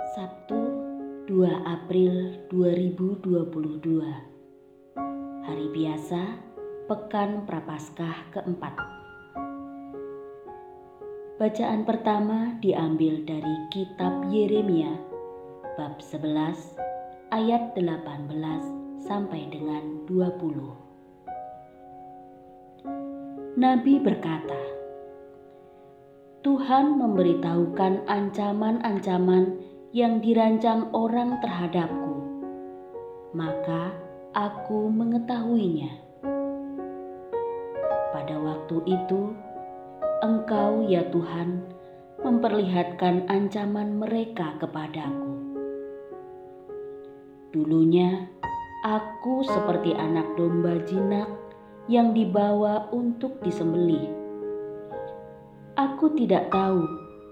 Sabtu 2 April 2022 Hari biasa Pekan Prapaskah keempat. Bacaan pertama diambil dari kitab Yeremia bab 11 ayat 18 sampai dengan 20 Nabi berkata Tuhan memberitahukan ancaman-ancaman yang dirancang orang terhadapku, maka aku mengetahuinya. Pada waktu itu, Engkau, ya Tuhan, memperlihatkan ancaman mereka kepadaku. Dulunya, aku seperti anak domba jinak yang dibawa untuk disembelih Aku tidak tahu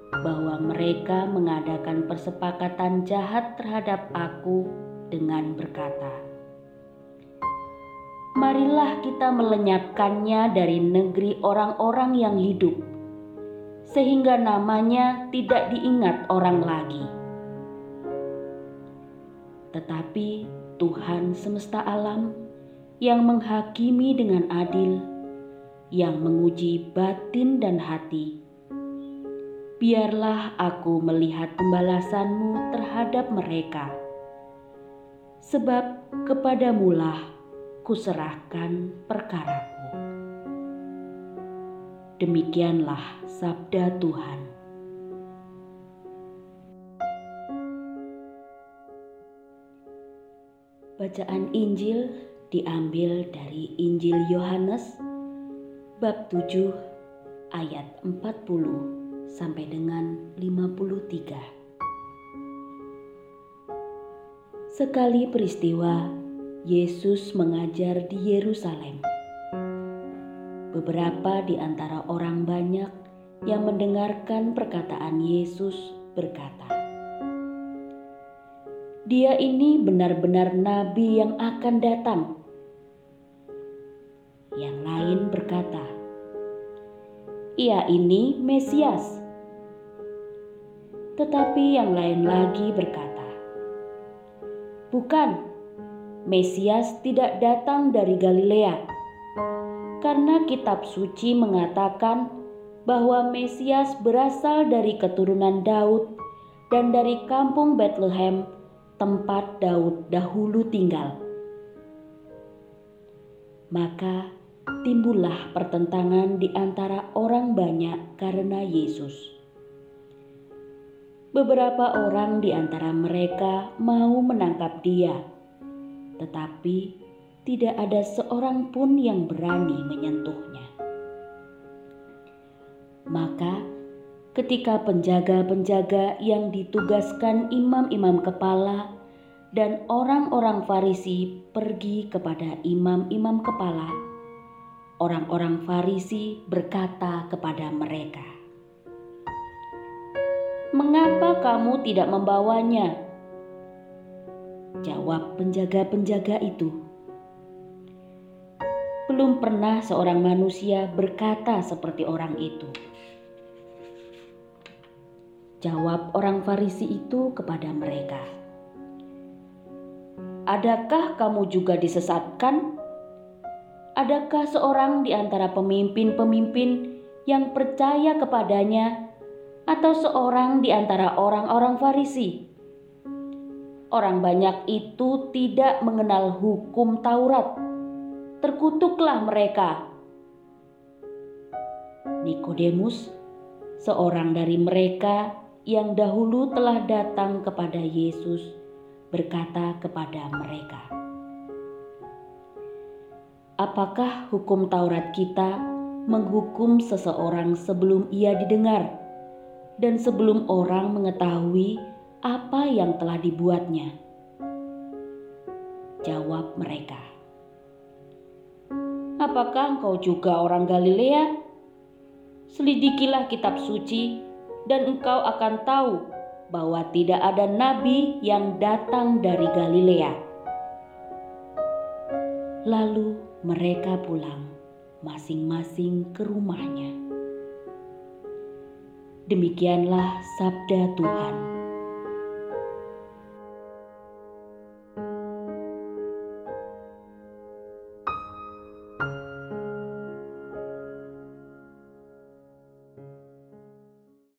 bahwa mereka mengadakan persepakatan jahat terhadap aku dengan berkata, "Marilah kita melenyapkannya dari negeri orang-orang yang hidup, sehingga namanya tidak diingat orang lagi." Tetapi Tuhan semesta alam yang menghakimi dengan adil yang menguji batin dan hati. Biarlah aku melihat pembalasanmu terhadap mereka, sebab kepadamulah kuserahkan perkaraku. Demikianlah sabda Tuhan. Bacaan Injil diambil dari Injil Yohanes bab 7 ayat 40 sampai dengan 53. Sekali peristiwa Yesus mengajar di Yerusalem. Beberapa di antara orang banyak yang mendengarkan perkataan Yesus berkata, "Dia ini benar-benar nabi yang akan datang." Yang lain berkata, "Ia ini Mesias." Tetapi yang lain lagi berkata, "Bukan, Mesias tidak datang dari Galilea." Karena kitab suci mengatakan bahwa Mesias berasal dari keturunan Daud dan dari kampung Bethlehem, tempat Daud dahulu tinggal. Maka timbullah pertentangan di antara orang banyak karena Yesus. Beberapa orang di antara mereka mau menangkap Dia, tetapi tidak ada seorang pun yang berani menyentuhnya. Maka, ketika penjaga-penjaga yang ditugaskan imam-imam kepala dan orang-orang Farisi pergi kepada imam-imam kepala, orang-orang Farisi berkata kepada mereka, "Mengapa kamu tidak membawanya?" Jawab penjaga-penjaga itu, "Belum pernah seorang manusia berkata seperti orang itu." Jawab orang Farisi itu kepada mereka, "Adakah kamu juga disesatkan?" Adakah seorang di antara pemimpin-pemimpin yang percaya kepadanya, atau seorang di antara orang-orang Farisi? Orang banyak itu tidak mengenal hukum Taurat. Terkutuklah mereka. Nikodemus, seorang dari mereka yang dahulu telah datang kepada Yesus, berkata kepada mereka apakah hukum Taurat kita menghukum seseorang sebelum ia didengar dan sebelum orang mengetahui apa yang telah dibuatnya? Jawab mereka, "Apakah engkau juga orang Galilea? Selidikilah kitab suci, dan engkau akan tahu bahwa tidak ada nabi yang datang dari Galilea." Lalu mereka pulang masing-masing ke rumahnya. Demikianlah sabda Tuhan.